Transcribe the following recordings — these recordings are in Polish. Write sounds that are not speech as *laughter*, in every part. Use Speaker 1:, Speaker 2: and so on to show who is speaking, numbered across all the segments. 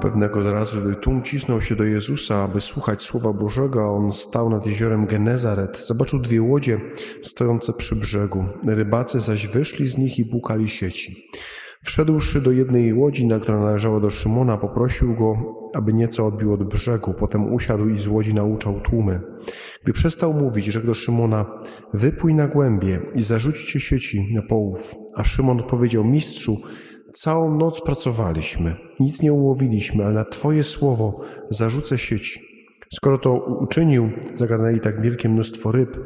Speaker 1: Pewnego razu, gdy tłum cisnął się do Jezusa, aby słuchać Słowa Bożego, a on stał nad jeziorem Genezaret, zobaczył dwie łodzie stojące przy brzegu. Rybacy zaś wyszli z nich i płukali sieci. Wszedłszy do jednej łodzi, na która należała do Szymona, poprosił go, aby nieco odbił od brzegu. Potem usiadł i z łodzi nauczał tłumy. Gdy przestał mówić, rzekł do Szymona, wypój na głębie i zarzućcie sieci na połów. A Szymon odpowiedział, mistrzu, Całą noc pracowaliśmy, nic nie ułowiliśmy, ale na Twoje słowo zarzucę sieci. Skoro to uczynił, zagadnęli tak wielkie mnóstwo ryb,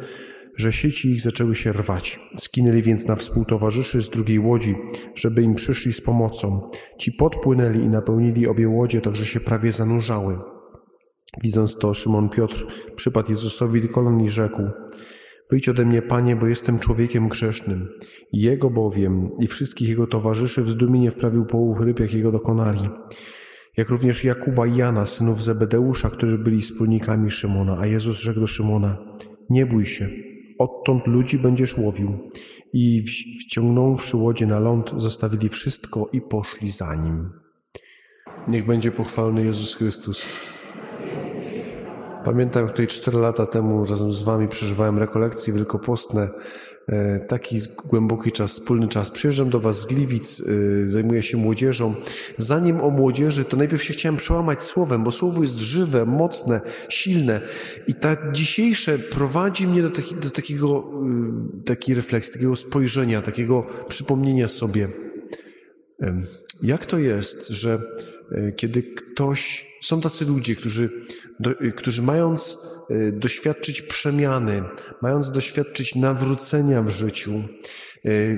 Speaker 1: że sieci ich zaczęły się rwać. Skinęli więc na współtowarzyszy z drugiej łodzi, żeby im przyszli z pomocą. Ci podpłynęli i napełnili obie łodzie, tak że się prawie zanurzały. Widząc to, Szymon Piotr przypadł Jezusowi do kolan i rzekł: Wyjdź ode mnie, Panie, bo jestem człowiekiem grzesznym. Jego bowiem i wszystkich jego towarzyszy w zdumienie wprawił połów ryb, jakiego dokonali. Jak również Jakuba i Jana, synów Zebedeusza, którzy byli wspólnikami Szymona. A Jezus rzekł do Szymona, nie bój się, odtąd ludzi będziesz łowił. I wciągnąwszy łodzie na ląd, zostawili wszystko i poszli za nim. Niech będzie pochwalony Jezus Chrystus. Pamiętam, jak tutaj 4 lata temu razem z Wami przeżywałem rekolekcje wielkopostne. E, taki głęboki czas, wspólny czas. Przyjeżdżam do Was z Gliwic, e, zajmuję się młodzieżą. Zanim o młodzieży, to najpierw się chciałem przełamać słowem, bo słowo jest żywe, mocne, silne. I ta dzisiejsze prowadzi mnie do, taki, do takiego, y, takiej refleksji, takiego spojrzenia, takiego przypomnienia sobie. Jak to jest, że e, kiedy ktoś, są tacy ludzie, którzy, do, e, którzy mając e, doświadczyć przemiany, mając doświadczyć nawrócenia w życiu, E,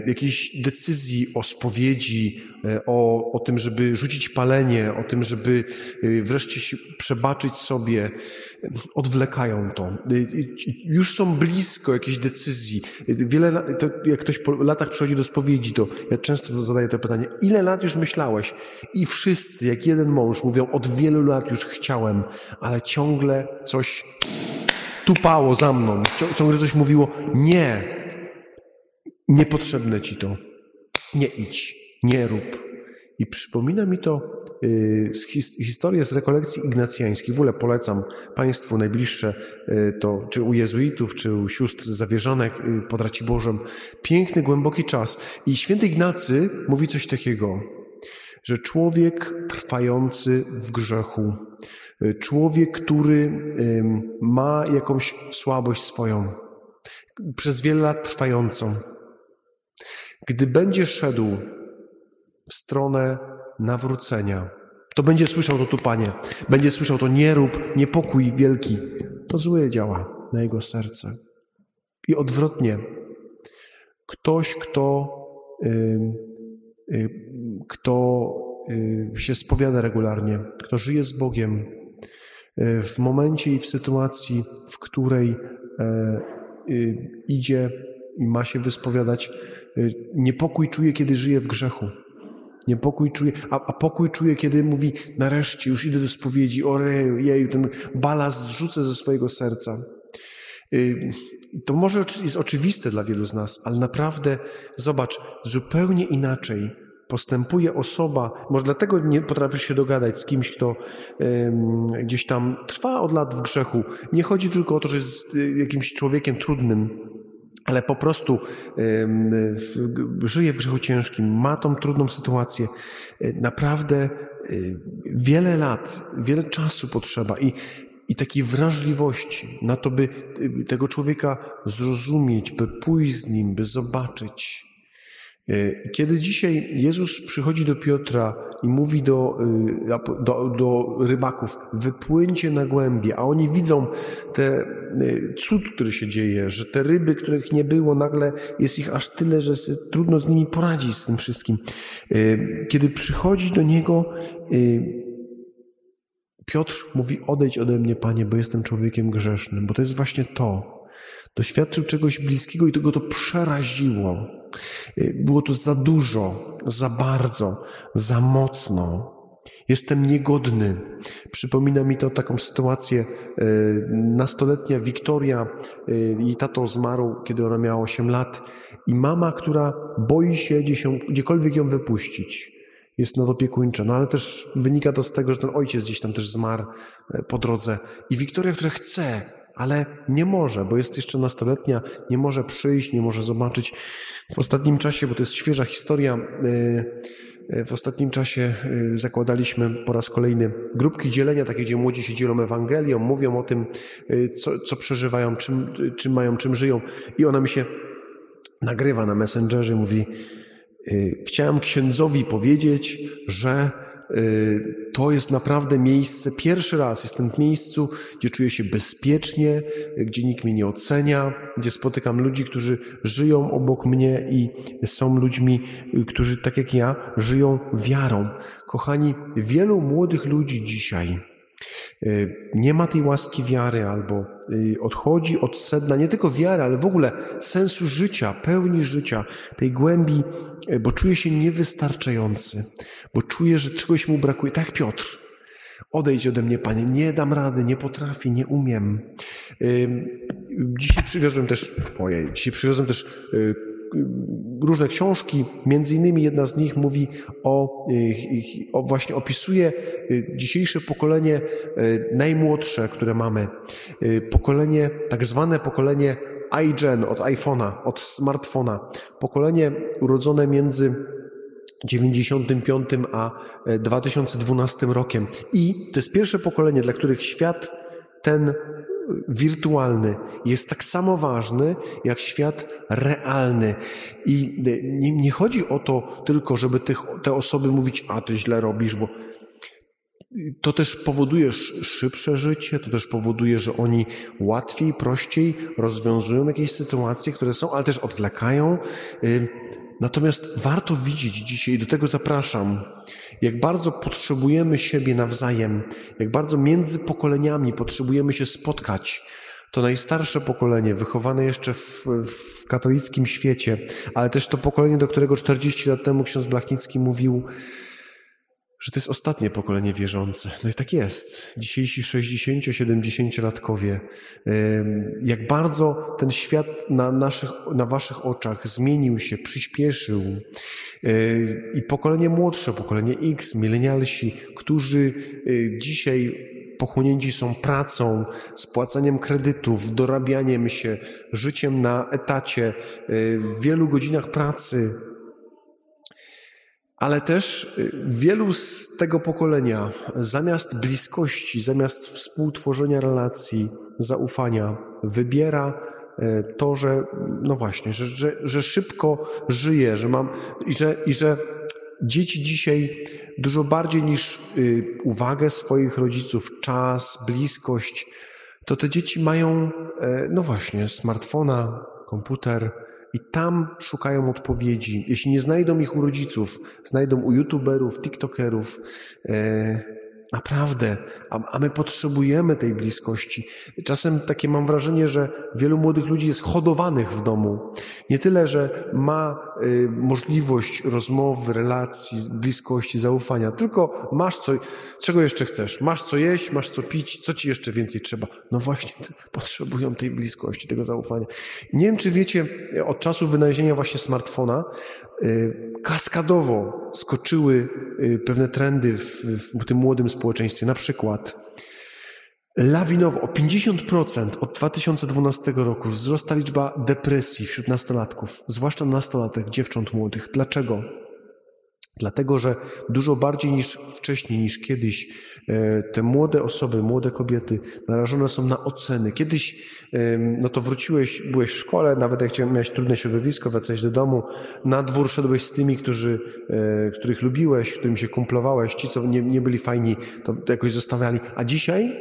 Speaker 1: jakiejś decyzji o spowiedzi, e, o, o tym, żeby rzucić palenie, o tym, żeby e, wreszcie się przebaczyć sobie, odwlekają to. Już są blisko jakiejś decyzji. Wiele to jak ktoś po latach przychodzi do spowiedzi, to ja często zadaję to pytanie, ile lat już myślałeś? I wszyscy, jak jeden mąż, mówią, od wielu lat już chciałem, ale ciągle coś tupało za mną, ciągle coś mówiło, nie, Niepotrzebne ci to. Nie idź, nie rób. I przypomina mi to y, z his, historię z rekolekcji ignacjańskich. W ogóle polecam Państwu najbliższe y, to, czy u jezuitów, czy u sióstr zawierzonek y, pod Raciborzem. Piękny, głęboki czas. I święty Ignacy mówi coś takiego, że człowiek trwający w grzechu, człowiek, który ma jakąś słabość swoją, przez wiele lat trwającą, gdy będzie szedł w stronę nawrócenia, to będzie słyszał to tupanie, będzie słyszał to nie rób, niepokój wielki. To złe działa na jego serce. I odwrotnie, ktoś, kto, kto się spowiada regularnie, kto żyje z Bogiem, y, w momencie i w sytuacji, w której e, y, idzie i ma się wyspowiadać, y, niepokój czuje, kiedy żyje w grzechu. Niepokój czuje, a, a pokój czuje, kiedy mówi, nareszcie już idę do spowiedzi, ojej, ten balast zrzucę ze swojego serca. Y, to może jest oczywiste dla wielu z nas, ale naprawdę, zobacz, zupełnie inaczej postępuje osoba, może dlatego nie potrafisz się dogadać z kimś, kto gdzieś tam trwa od lat w grzechu. Nie chodzi tylko o to, że jest y, jakimś człowiekiem trudnym, ale po prostu żyje w grzechu ciężkim, ma tą trudną sytuację. E, naprawdę e, wiele lat, wiele czasu potrzeba i, i takiej wrażliwości na to, by e, tego człowieka zrozumieć, by pójść z nim, by zobaczyć. Kiedy dzisiaj Jezus przychodzi do Piotra i mówi do, y, do, do rybaków, wypłyńcie na głębie, a oni widzą ten y, cud, który się dzieje, że te ryby, których nie było, nagle jest ich aż tyle, że trudno z nimi poradzić z tym wszystkim. Y, kiedy przychodzi do niego, Piotr mówi: Odejdź ode mnie, panie, bo jestem człowiekiem grzesznym, bo to jest właśnie to. Doświadczył czegoś bliskiego i tego to przeraziło. Y, było to za dużo, za bardzo, za mocno. Jestem niegodny. Przypomina mi to taką sytuację. Y, nastoletnia Wiktoria, y, jej tato zmarł, kiedy ona miała 8 lat, i mama, która boi się gdziekolwiek ją wypuścić. jest nadopiekuńcze. No ale też wynika to z tego, że ten ojciec gdzieś tam też zmarł po drodze. I Wiktoria, która chce, ale nie może, bo jest jeszcze nastoletnia, nie może przyjść, nie może zobaczyć. W ostatnim czasie, bo to jest świeża historia, e, e, w ostatnim czasie zakładaliśmy po raz kolejny grupki dzielenia, takie, gdzie młodzi się dzielą Ewangelią, mówią o tym, co, co przeżywają, czym, czym mają, czym żyją. I ona mi się nagrywa na Messengerze, mówi, chciałem księdzowi powiedzieć, że to jest naprawdę miejsce, pierwszy raz jestem w miejscu, gdzie czuję się bezpiecznie, gdzie nikt mnie nie ocenia, gdzie spotykam ludzi, którzy żyją obok mnie i są ludźmi, y, którzy tak jak ja żyją wiarą. Kochani, wielu młodych ludzi dzisiaj nie ma tej łaski wiary albo odchodzi od sedna nie tylko wiary, ale w ogóle sensu życia, pełni życia, tej głębi E, bo czuje się niewystarczający, bo czuje, że czegoś mu brakuje. Tak Piotr. Odejdź ode mnie, Panie, nie dam rady, nie potrafię, nie umiem. Dzisiaj przywiozłem też, ojej, dzisiaj przywiozłem też różne książki, między innymi jedna z nich mówi o, e, o właśnie opisuje dzisiejsze pokolenie najmłodsze, które mamy. Pokolenie, tak zwane pokolenie iGen od iPhone'a, od smartfona. Pokolenie urodzone między 95 a 2012 e, rokiem. I to jest pierwsze pokolenie, dla których świat ten wirtualny jest tak samo ważny jak świat realny. I nie, nie chodzi o to tylko, żeby tych, te osoby mówić, a ty źle robisz, bo to też powoduje szybsze życie, to też powoduje, że oni łatwiej, prościej rozwiązują jakieś sytuacje, które są, ale też odwlekają. Natomiast warto widzieć dzisiaj, do tego zapraszam, jak bardzo potrzebujemy siebie nawzajem, jak bardzo między pokoleniami potrzebujemy się spotkać. To najstarsze pokolenie, wychowane jeszcze w, w katolickim świecie, ale też to pokolenie, do którego 40 lat temu ksiądz Blachnicki mówił, że to jest ostatnie pokolenie wierzące. No i tak jest. Dzisiejsi 60-70-latkowie, jak bardzo ten świat na, naszych, na waszych oczach zmienił się, przyspieszył. I pokolenie młodsze, pokolenie X, milenialsi, którzy y, dzisiaj pochłonięci są pracą, spłacaniem kredytów, dorabianiem się, życiem na etacie, y, w wielu godzinach pracy, ale też y, wielu z tego pokolenia, zamiast bliskości, zamiast współtworzenia relacji, zaufania, wybiera y, to, że no właśnie, że, że, że szybko żyje, że mam i że, i że dzieci dzisiaj dużo bardziej niż y, uwagę swoich rodziców, czas, bliskość, to te dzieci mają, no właśnie, smartfona, komputer, i tam szukają odpowiedzi. Jeśli nie znajdą ich u rodziców, znajdą u youtuberów, tiktokerów. Naprawdę, a, a, my potrzebujemy tej bliskości. Czasem takie mam wrażenie, że wielu młodych ludzi jest hodowanych w domu. Nie tyle, że ma y, możliwość rozmowy, relacji, bliskości, zaufania, tylko masz co, czego jeszcze chcesz? Masz co jeść, masz co pić, co ci jeszcze więcej trzeba? No właśnie, potrzebują tej bliskości, tego zaufania. Nie wiem, czy wiecie, od czasu wynalezienia właśnie smartfona, y, kaskadowo skoczyły y, pewne trendy w, w tym młodym społeczeństwie. Na przykład lawinowo o 50% od 2012 roku wzrosła liczba depresji wśród nastolatków, zwłaszcza nastolatek, dziewcząt młodych. Dlaczego? Dlatego, że dużo bardziej niż wcześniej, niż kiedyś, e, te młode osoby, młode kobiety narażone są na oceny. Kiedyś, no to wróciłeś, byłeś w szkole, nawet jak miałeś trudne środowisko, wracałeś do domu, na dwór szedłeś z tymi, którzy, e, których lubiłeś, którym się kumplowałeś, ci, co nie, nie byli fajni, to jakoś zostawiali. A dzisiaj,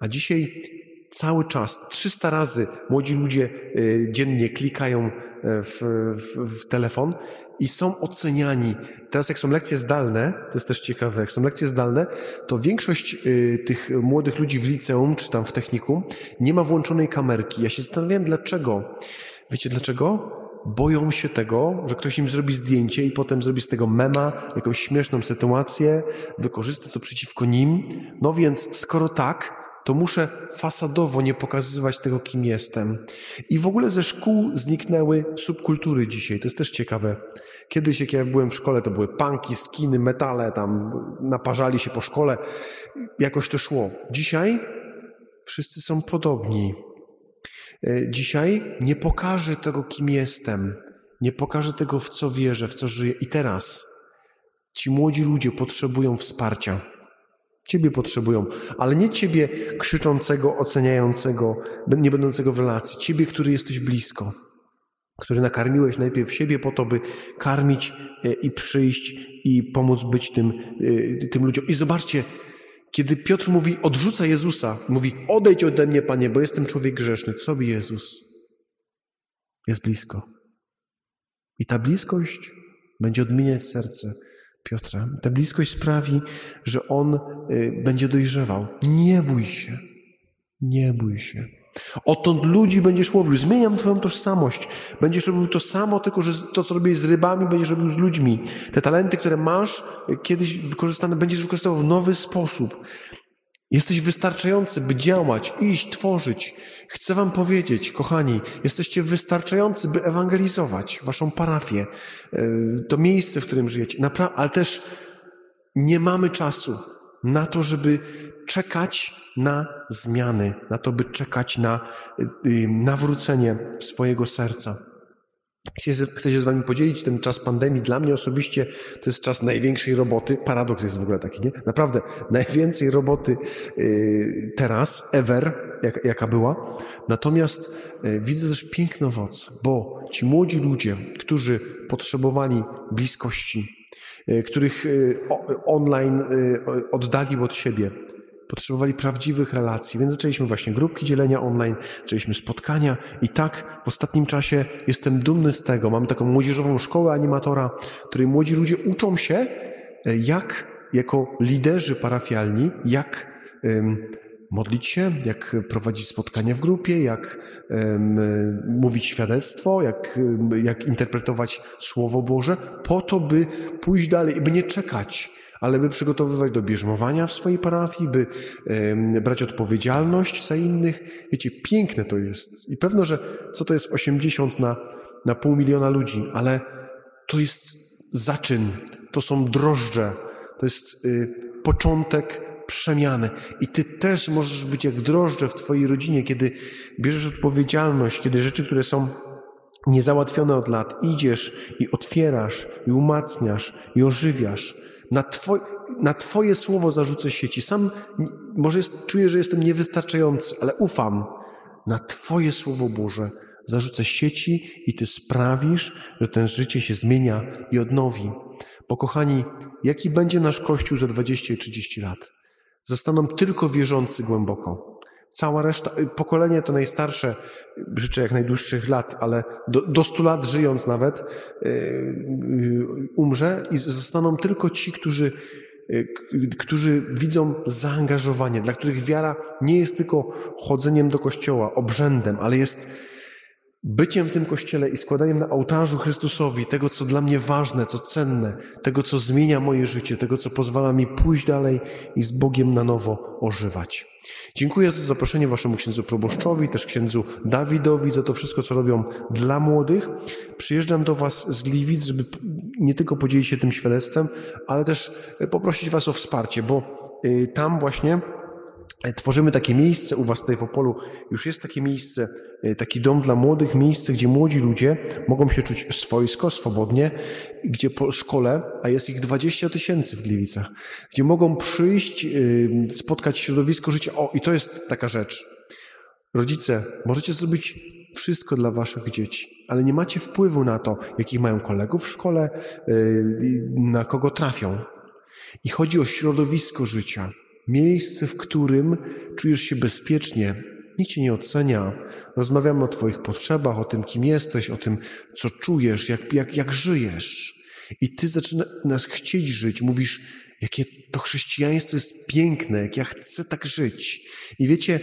Speaker 1: a dzisiaj cały czas, 300 razy młodzi ludzie e, dziennie klikają w, w, w, telefon i są oceniani. Teraz jak są lekcje zdalne, to jest też ciekawe, jak są lekcje zdalne, to większość y, tych młodych ludzi w liceum czy tam w technikum nie ma włączonej kamerki. Ja się zastanawiałem dlaczego. Wiecie dlaczego? Boją się tego, że ktoś im zrobi zdjęcie i potem zrobi z tego mema, jakąś śmieszną sytuację, wykorzysta to przeciwko nim. No więc skoro tak, to muszę fasadowo nie pokazywać tego, kim jestem. I w ogóle ze szkół zniknęły subkultury dzisiaj. To jest też ciekawe. Kiedyś, jak ja byłem w szkole, to były punki, skiny, metale, tam naparzali się po szkole. Jakoś to szło. Dzisiaj wszyscy są podobni. E, dzisiaj nie pokażę tego, kim jestem. Nie pokażę tego, w co wierzę, w co żyję. I teraz ci młodzi ludzie potrzebują wsparcia. Ciebie potrzebują, ale nie ciebie krzyczącego, oceniającego, nie będącego w relacji. Ciebie, który jesteś blisko, który nakarmiłeś najpierw siebie po to, by karmić e, i przyjść i pomóc być tym, e, tym ludziom. I zobaczcie, kiedy Piotr mówi, odrzuca Jezusa, mówi, odejdź ode mnie, Panie, bo jestem człowiek grzeszny. Co by Jezus? Jest blisko. I ta bliskość będzie odmieniać serce Piotra. Ta bliskość sprawi, że on y, będzie dojrzewał. Nie bój się. Nie bój się. Odtąd ludzi będziesz łowił. Zmieniam Twoją tożsamość. Będziesz robił to samo, tylko że to, co robiłeś z rybami, będziesz robił z ludźmi. Te talenty, które masz, y, kiedyś wykorzystane, będziesz wykorzystywał w nowy sposób. Jesteś wystarczający, by działać, iść, tworzyć. Chcę Wam powiedzieć, kochani, jesteście wystarczający, by ewangelizować Waszą parafię, e, to miejsce, w którym żyjecie. Napra ale też nie mamy czasu na to, żeby czekać na zmiany, na to, by czekać na e, nawrócenie swojego serca. Chcę się z Wami podzielić ten czas pandemii. Dla mnie osobiście to jest czas największej roboty. Paradoks jest w ogóle taki, nie? Naprawdę, *laughs* najwięcej roboty y, teraz, ever, jaka była. Natomiast y, widzę też piękny owoc, bo ci młodzi ludzie, którzy potrzebowali bliskości, y, których online oddali od siebie, potrzebowali prawdziwych relacji, więc zaczęliśmy właśnie grupki dzielenia online, zaczęliśmy spotkania i tak w ostatnim czasie jestem dumny z tego. Mamy taką młodzieżową szkołę animatora, w której młodzi ludzie uczą się, e, jak jako liderzy parafialni, jak um, modlić się, jak prowadzić spotkania w grupie, jak um, mówić świadectwo, jak, jak interpretować Słowo Boże, po to, by pójść dalej i by nie czekać ale by przygotowywać do bierzmowania w swojej parafii, by e, brać odpowiedzialność za innych. Wiecie, piękne to jest. I pewno, że co to jest 80 na, na pół miliona ludzi, ale to jest zaczyn, to są drożdże, to jest y, początek przemiany. I ty też możesz być jak drożdże w twojej rodzinie, kiedy bierzesz odpowiedzialność, kiedy rzeczy, które są niezałatwione od lat, idziesz i otwierasz, i umacniasz, i ożywiasz. Na, twoj, na Twoje słowo zarzucę sieci. Sam może jest, czuję, że jestem niewystarczający, ale ufam. Na Twoje słowo Boże zarzucę sieci i Ty sprawisz, że ten życie się zmienia i odnowi. Bo kochani, jaki będzie nasz Kościół za 20 i 30 lat? Zostaną tylko wierzący głęboko. Cała reszta, y, pokolenie to najstarsze, życzę jak najdłuższych lat, ale do, do 100 lat żyjąc nawet, yy, umrze i zostaną tylko ci, którzy, którzy widzą zaangażowanie, dla których wiara nie jest tylko chodzeniem do kościoła, obrzędem, ale jest byciem w tym kościele i składaniem na ołtarzu Chrystusowi tego, co dla mnie ważne, co cenne, tego, co zmienia moje życie, tego, co pozwala mi pójść dalej i z Bogiem na nowo ożywać. Dziękuję za zaproszenie Waszemu księdzu proboszczowi, też księdzu Dawidowi za to wszystko, co robią dla młodych. Przyjeżdżam do Was z Gliwic, żeby nie tylko podzielić się tym świadectwem, ale też poprosić Was o wsparcie, bo y, tam właśnie E, tworzymy takie miejsce, u Was tutaj w Opolu już jest takie miejsce, e, taki dom dla młodych, miejsce, gdzie młodzi ludzie mogą się czuć swojsko, swobodnie, gdzie po szkole, a jest ich 20 tysięcy w Gliwicach, gdzie mogą przyjść, e, spotkać środowisko życia. O, i to jest taka rzecz. Rodzice, możecie zrobić wszystko dla Waszych dzieci, ale nie macie wpływu na to, jakich mają kolegów w szkole, na kogo trafią. I chodzi o środowisko życia. Miejsce, w którym czujesz się bezpiecznie, nikt cię nie ocenia. Rozmawiamy o Twoich potrzebach, o tym, kim jesteś, o tym, co czujesz, jak, jak, jak żyjesz. I Ty zaczynasz chcieć żyć. Mówisz, jakie to chrześcijaństwo jest piękne, jak ja chcę tak żyć. I wiecie,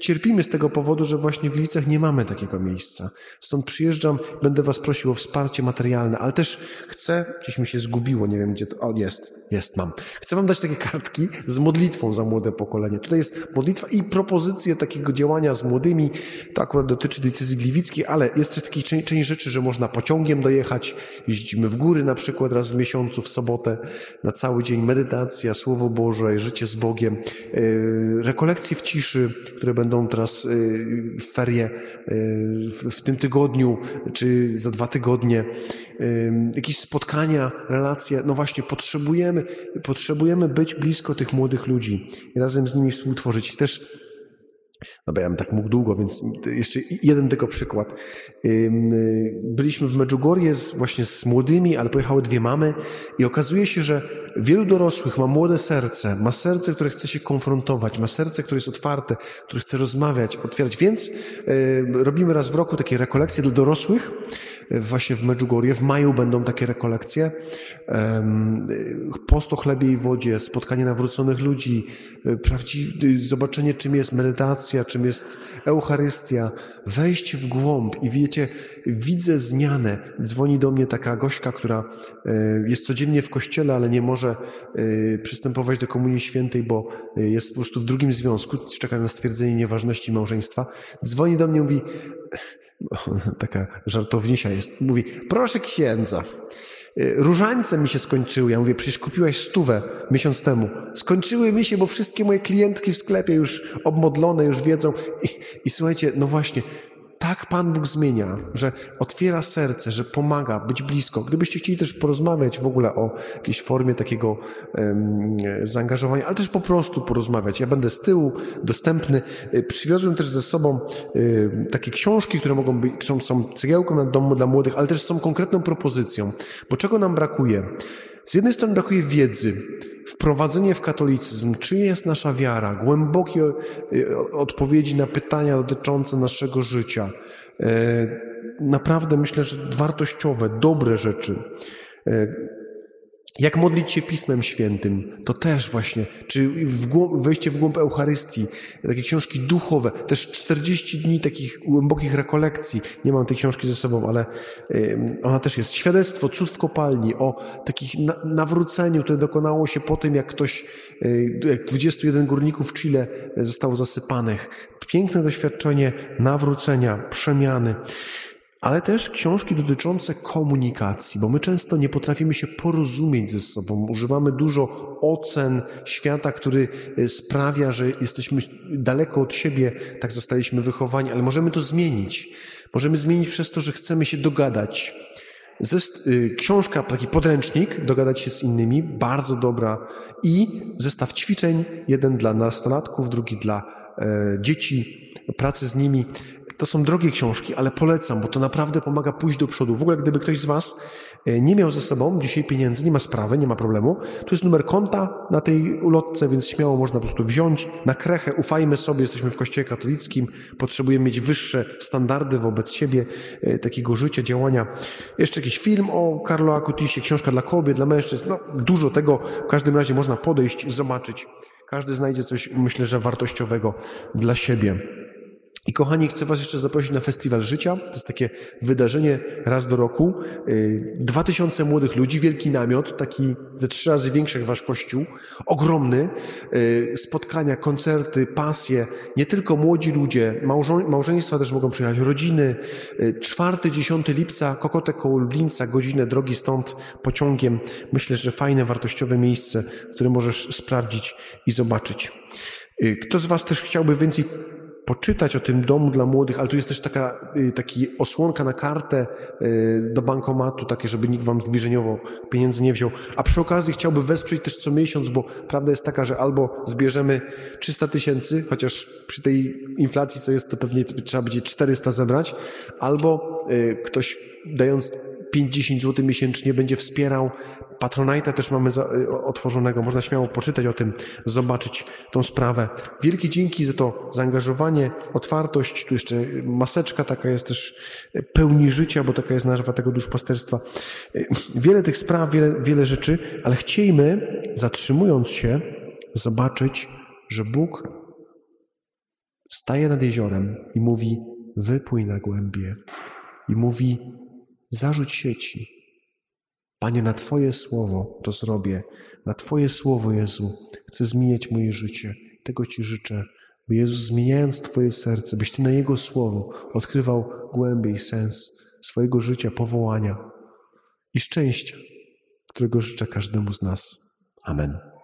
Speaker 1: cierpimy z tego powodu, że właśnie w Gliwicach nie mamy takiego miejsca. Stąd przyjeżdżam, będę was prosił o wsparcie materialne, ale też chcę, gdzieś mi się zgubiło, nie wiem gdzie to, o jest, jest, mam. Chcę wam dać takie kartki z modlitwą za młode pokolenie. Tutaj jest modlitwa i propozycje takiego działania z młodymi. To akurat dotyczy decyzji gliwickiej, ale jest też taki część, część rzeczy, że można pociągiem dojechać, jeździmy w góry na przykład raz w miesiącu, w sobotę, na cały dzień medytacja, Słowo Boże, życie z Bogiem, yy, rekolekcje w ciszy, które będą teraz yy, w ferie yy, w, tym tygodniu, czy za dwa tygodnie, jakieś spotkania, relacje. No właśnie, potrzebujemy, potrzebujemy być blisko tych młodych ludzi i razem z nimi współtworzyć. Też no bo ja bym tak mógł długo, więc jeszcze jeden tylko przykład. Byliśmy w Medjugorje z, właśnie z młodymi, ale pojechały dwie mamy i okazuje się, że wielu dorosłych ma młode serce, ma serce, które chce się konfrontować, ma serce, które jest otwarte, które chce rozmawiać, otwierać. Więc robimy raz w roku takie rekolekcje dla dorosłych, właśnie w Medjugorje. W maju będą takie rekolekcje. Post o chlebie i wodzie, spotkanie nawróconych ludzi, e, zobaczenie czym jest medytacja, czym jest Eucharystia, wejście w głąb i wiecie, widzę zmianę. Dzwoni do mnie taka gośka, która e, jest codziennie w kościele, ale nie może e, przystępować do Komunii Świętej, bo jest po prostu w drugim związku, czeka na stwierdzenie nieważności małżeństwa. Dzwoni do mnie i mówi, *laughs* taka żartownisia jest, mówi, proszę księdza, y, różańce mi się skończyły. Ja mówię, przecież kupiłaś stówę miesiąc temu. Skończyły mi się, bo wszystkie moje klientki w sklepie już obmodlone, już wiedzą. I, i słuchajcie, no właśnie, tak Pan Bóg zmienia, że otwiera serce, że pomaga być blisko. Gdybyście chcieli też porozmawiać w ogóle o jakiejś formie takiego um, zaangażowania, ale też po prostu porozmawiać. Ja będę z tyłu dostępny. Y, przywiozłem też ze sobą y, takie książki, które mogą być, które są cegiełką na domu dla młodych, ale też są konkretną propozycją. Bo czego nam brakuje? Z jednej strony brakuje wiedzy, wprowadzenie w katolicyzm, czy jest nasza wiara, głębokie e, odpowiedzi na pytania dotyczące naszego życia. E, naprawdę myślę, że wartościowe, dobre rzeczy. E, jak modlić się Pismem Świętym, to też właśnie, czy w głąb, wejście w głąb Eucharystii, takie książki duchowe, też 40 dni takich głębokich rekolekcji. Nie mam tej książki ze sobą, ale ona też jest. Świadectwo, cud w kopalni, o takich nawróceniu, które dokonało się po tym, jak ktoś, y, jak 21 górników w Chile zostało zasypanych. Piękne doświadczenie nawrócenia, przemiany ale też książki dotyczące komunikacji, bo my często nie potrafimy się porozumieć ze sobą. Używamy dużo ocen świata, który e, sprawia, że jesteśmy daleko od siebie, tak zostaliśmy wychowani, ale możemy to zmienić. Możemy zmienić przez to, że chcemy się dogadać. Y, książka, taki podręcznik, dogadać się z innymi, bardzo dobra i zestaw ćwiczeń, jeden dla nastolatków, drugi dla e, dzieci, pracy z nimi. To są drogie książki, ale polecam, bo to naprawdę pomaga pójść do przodu. W ogóle, gdyby ktoś z Was e, nie miał ze sobą dzisiaj pieniędzy, nie ma sprawy, nie ma problemu, to jest numer konta na tej ulotce, więc śmiało można po prostu wziąć na krechę. Ufajmy sobie, jesteśmy w Kościele katolickim, potrzebujemy mieć wyższe standardy wobec siebie, e, takiego życia, działania. Jeszcze jakiś film o Carlo Acutisie, książka dla kobiet, dla mężczyzn, no dużo tego. W każdym razie można podejść, zobaczyć. Każdy znajdzie coś, myślę, że wartościowego dla siebie. I kochani, chcę Was jeszcze zaprosić na Festiwal Życia. To jest takie wydarzenie raz do roku. Y, dwa tysiące młodych ludzi, wielki namiot, taki ze trzy razy większy jak Wasz kościół, ogromny. Y, spotkania, koncerty, pasje. Nie tylko młodzi ludzie, małżeństwa też mogą przyjechać, rodziny. Y, czwarty, dziesiąty lipca, Kokotek koło Lublińca, godzinę drogi stąd pociągiem. Myślę, że fajne, wartościowe miejsce, które możesz sprawdzić i zobaczyć. Kto z Was też chciałby więcej poczytać o tym domu dla młodych, ale tu jest też taka y, taki osłonka na kartę y, do bankomatu, takie, żeby nikt wam zbliżeniowo pieniędzy nie wziął. A przy okazji chciałby wesprzeć też co miesiąc, bo prawda jest taka, że albo zbierzemy 300 tysięcy, chociaż przy tej inflacji, co jest, to pewnie trzeba będzie 400 zebrać, albo y, ktoś dając 50 zł miesięcznie będzie wspierał. Patronite'a też mamy y, otworzonego. Można śmiało poczytać o tym, zobaczyć tą sprawę. Wielkie dzięki za to zaangażowanie, otwartość. Tu jeszcze maseczka taka jest też y, pełni życia, bo taka jest nazwa tego duszpasterstwa. Y, wiele tych spraw, wiele, wiele rzeczy, ale chciejmy zatrzymując się, zobaczyć, że Bóg staje nad jeziorem i mówi: Wypłyj na głębie. I mówi: Zarzuć sieci. Panie, na Twoje słowo to zrobię. Na Twoje słowo, Jezu, chcę zmieniać moje życie. Tego Ci życzę. By Jezus, zmieniając Twoje serce, byś Ty na Jego słowo odkrywał głębiej sens swojego życia, powołania i szczęścia, którego życzę każdemu z nas. Amen.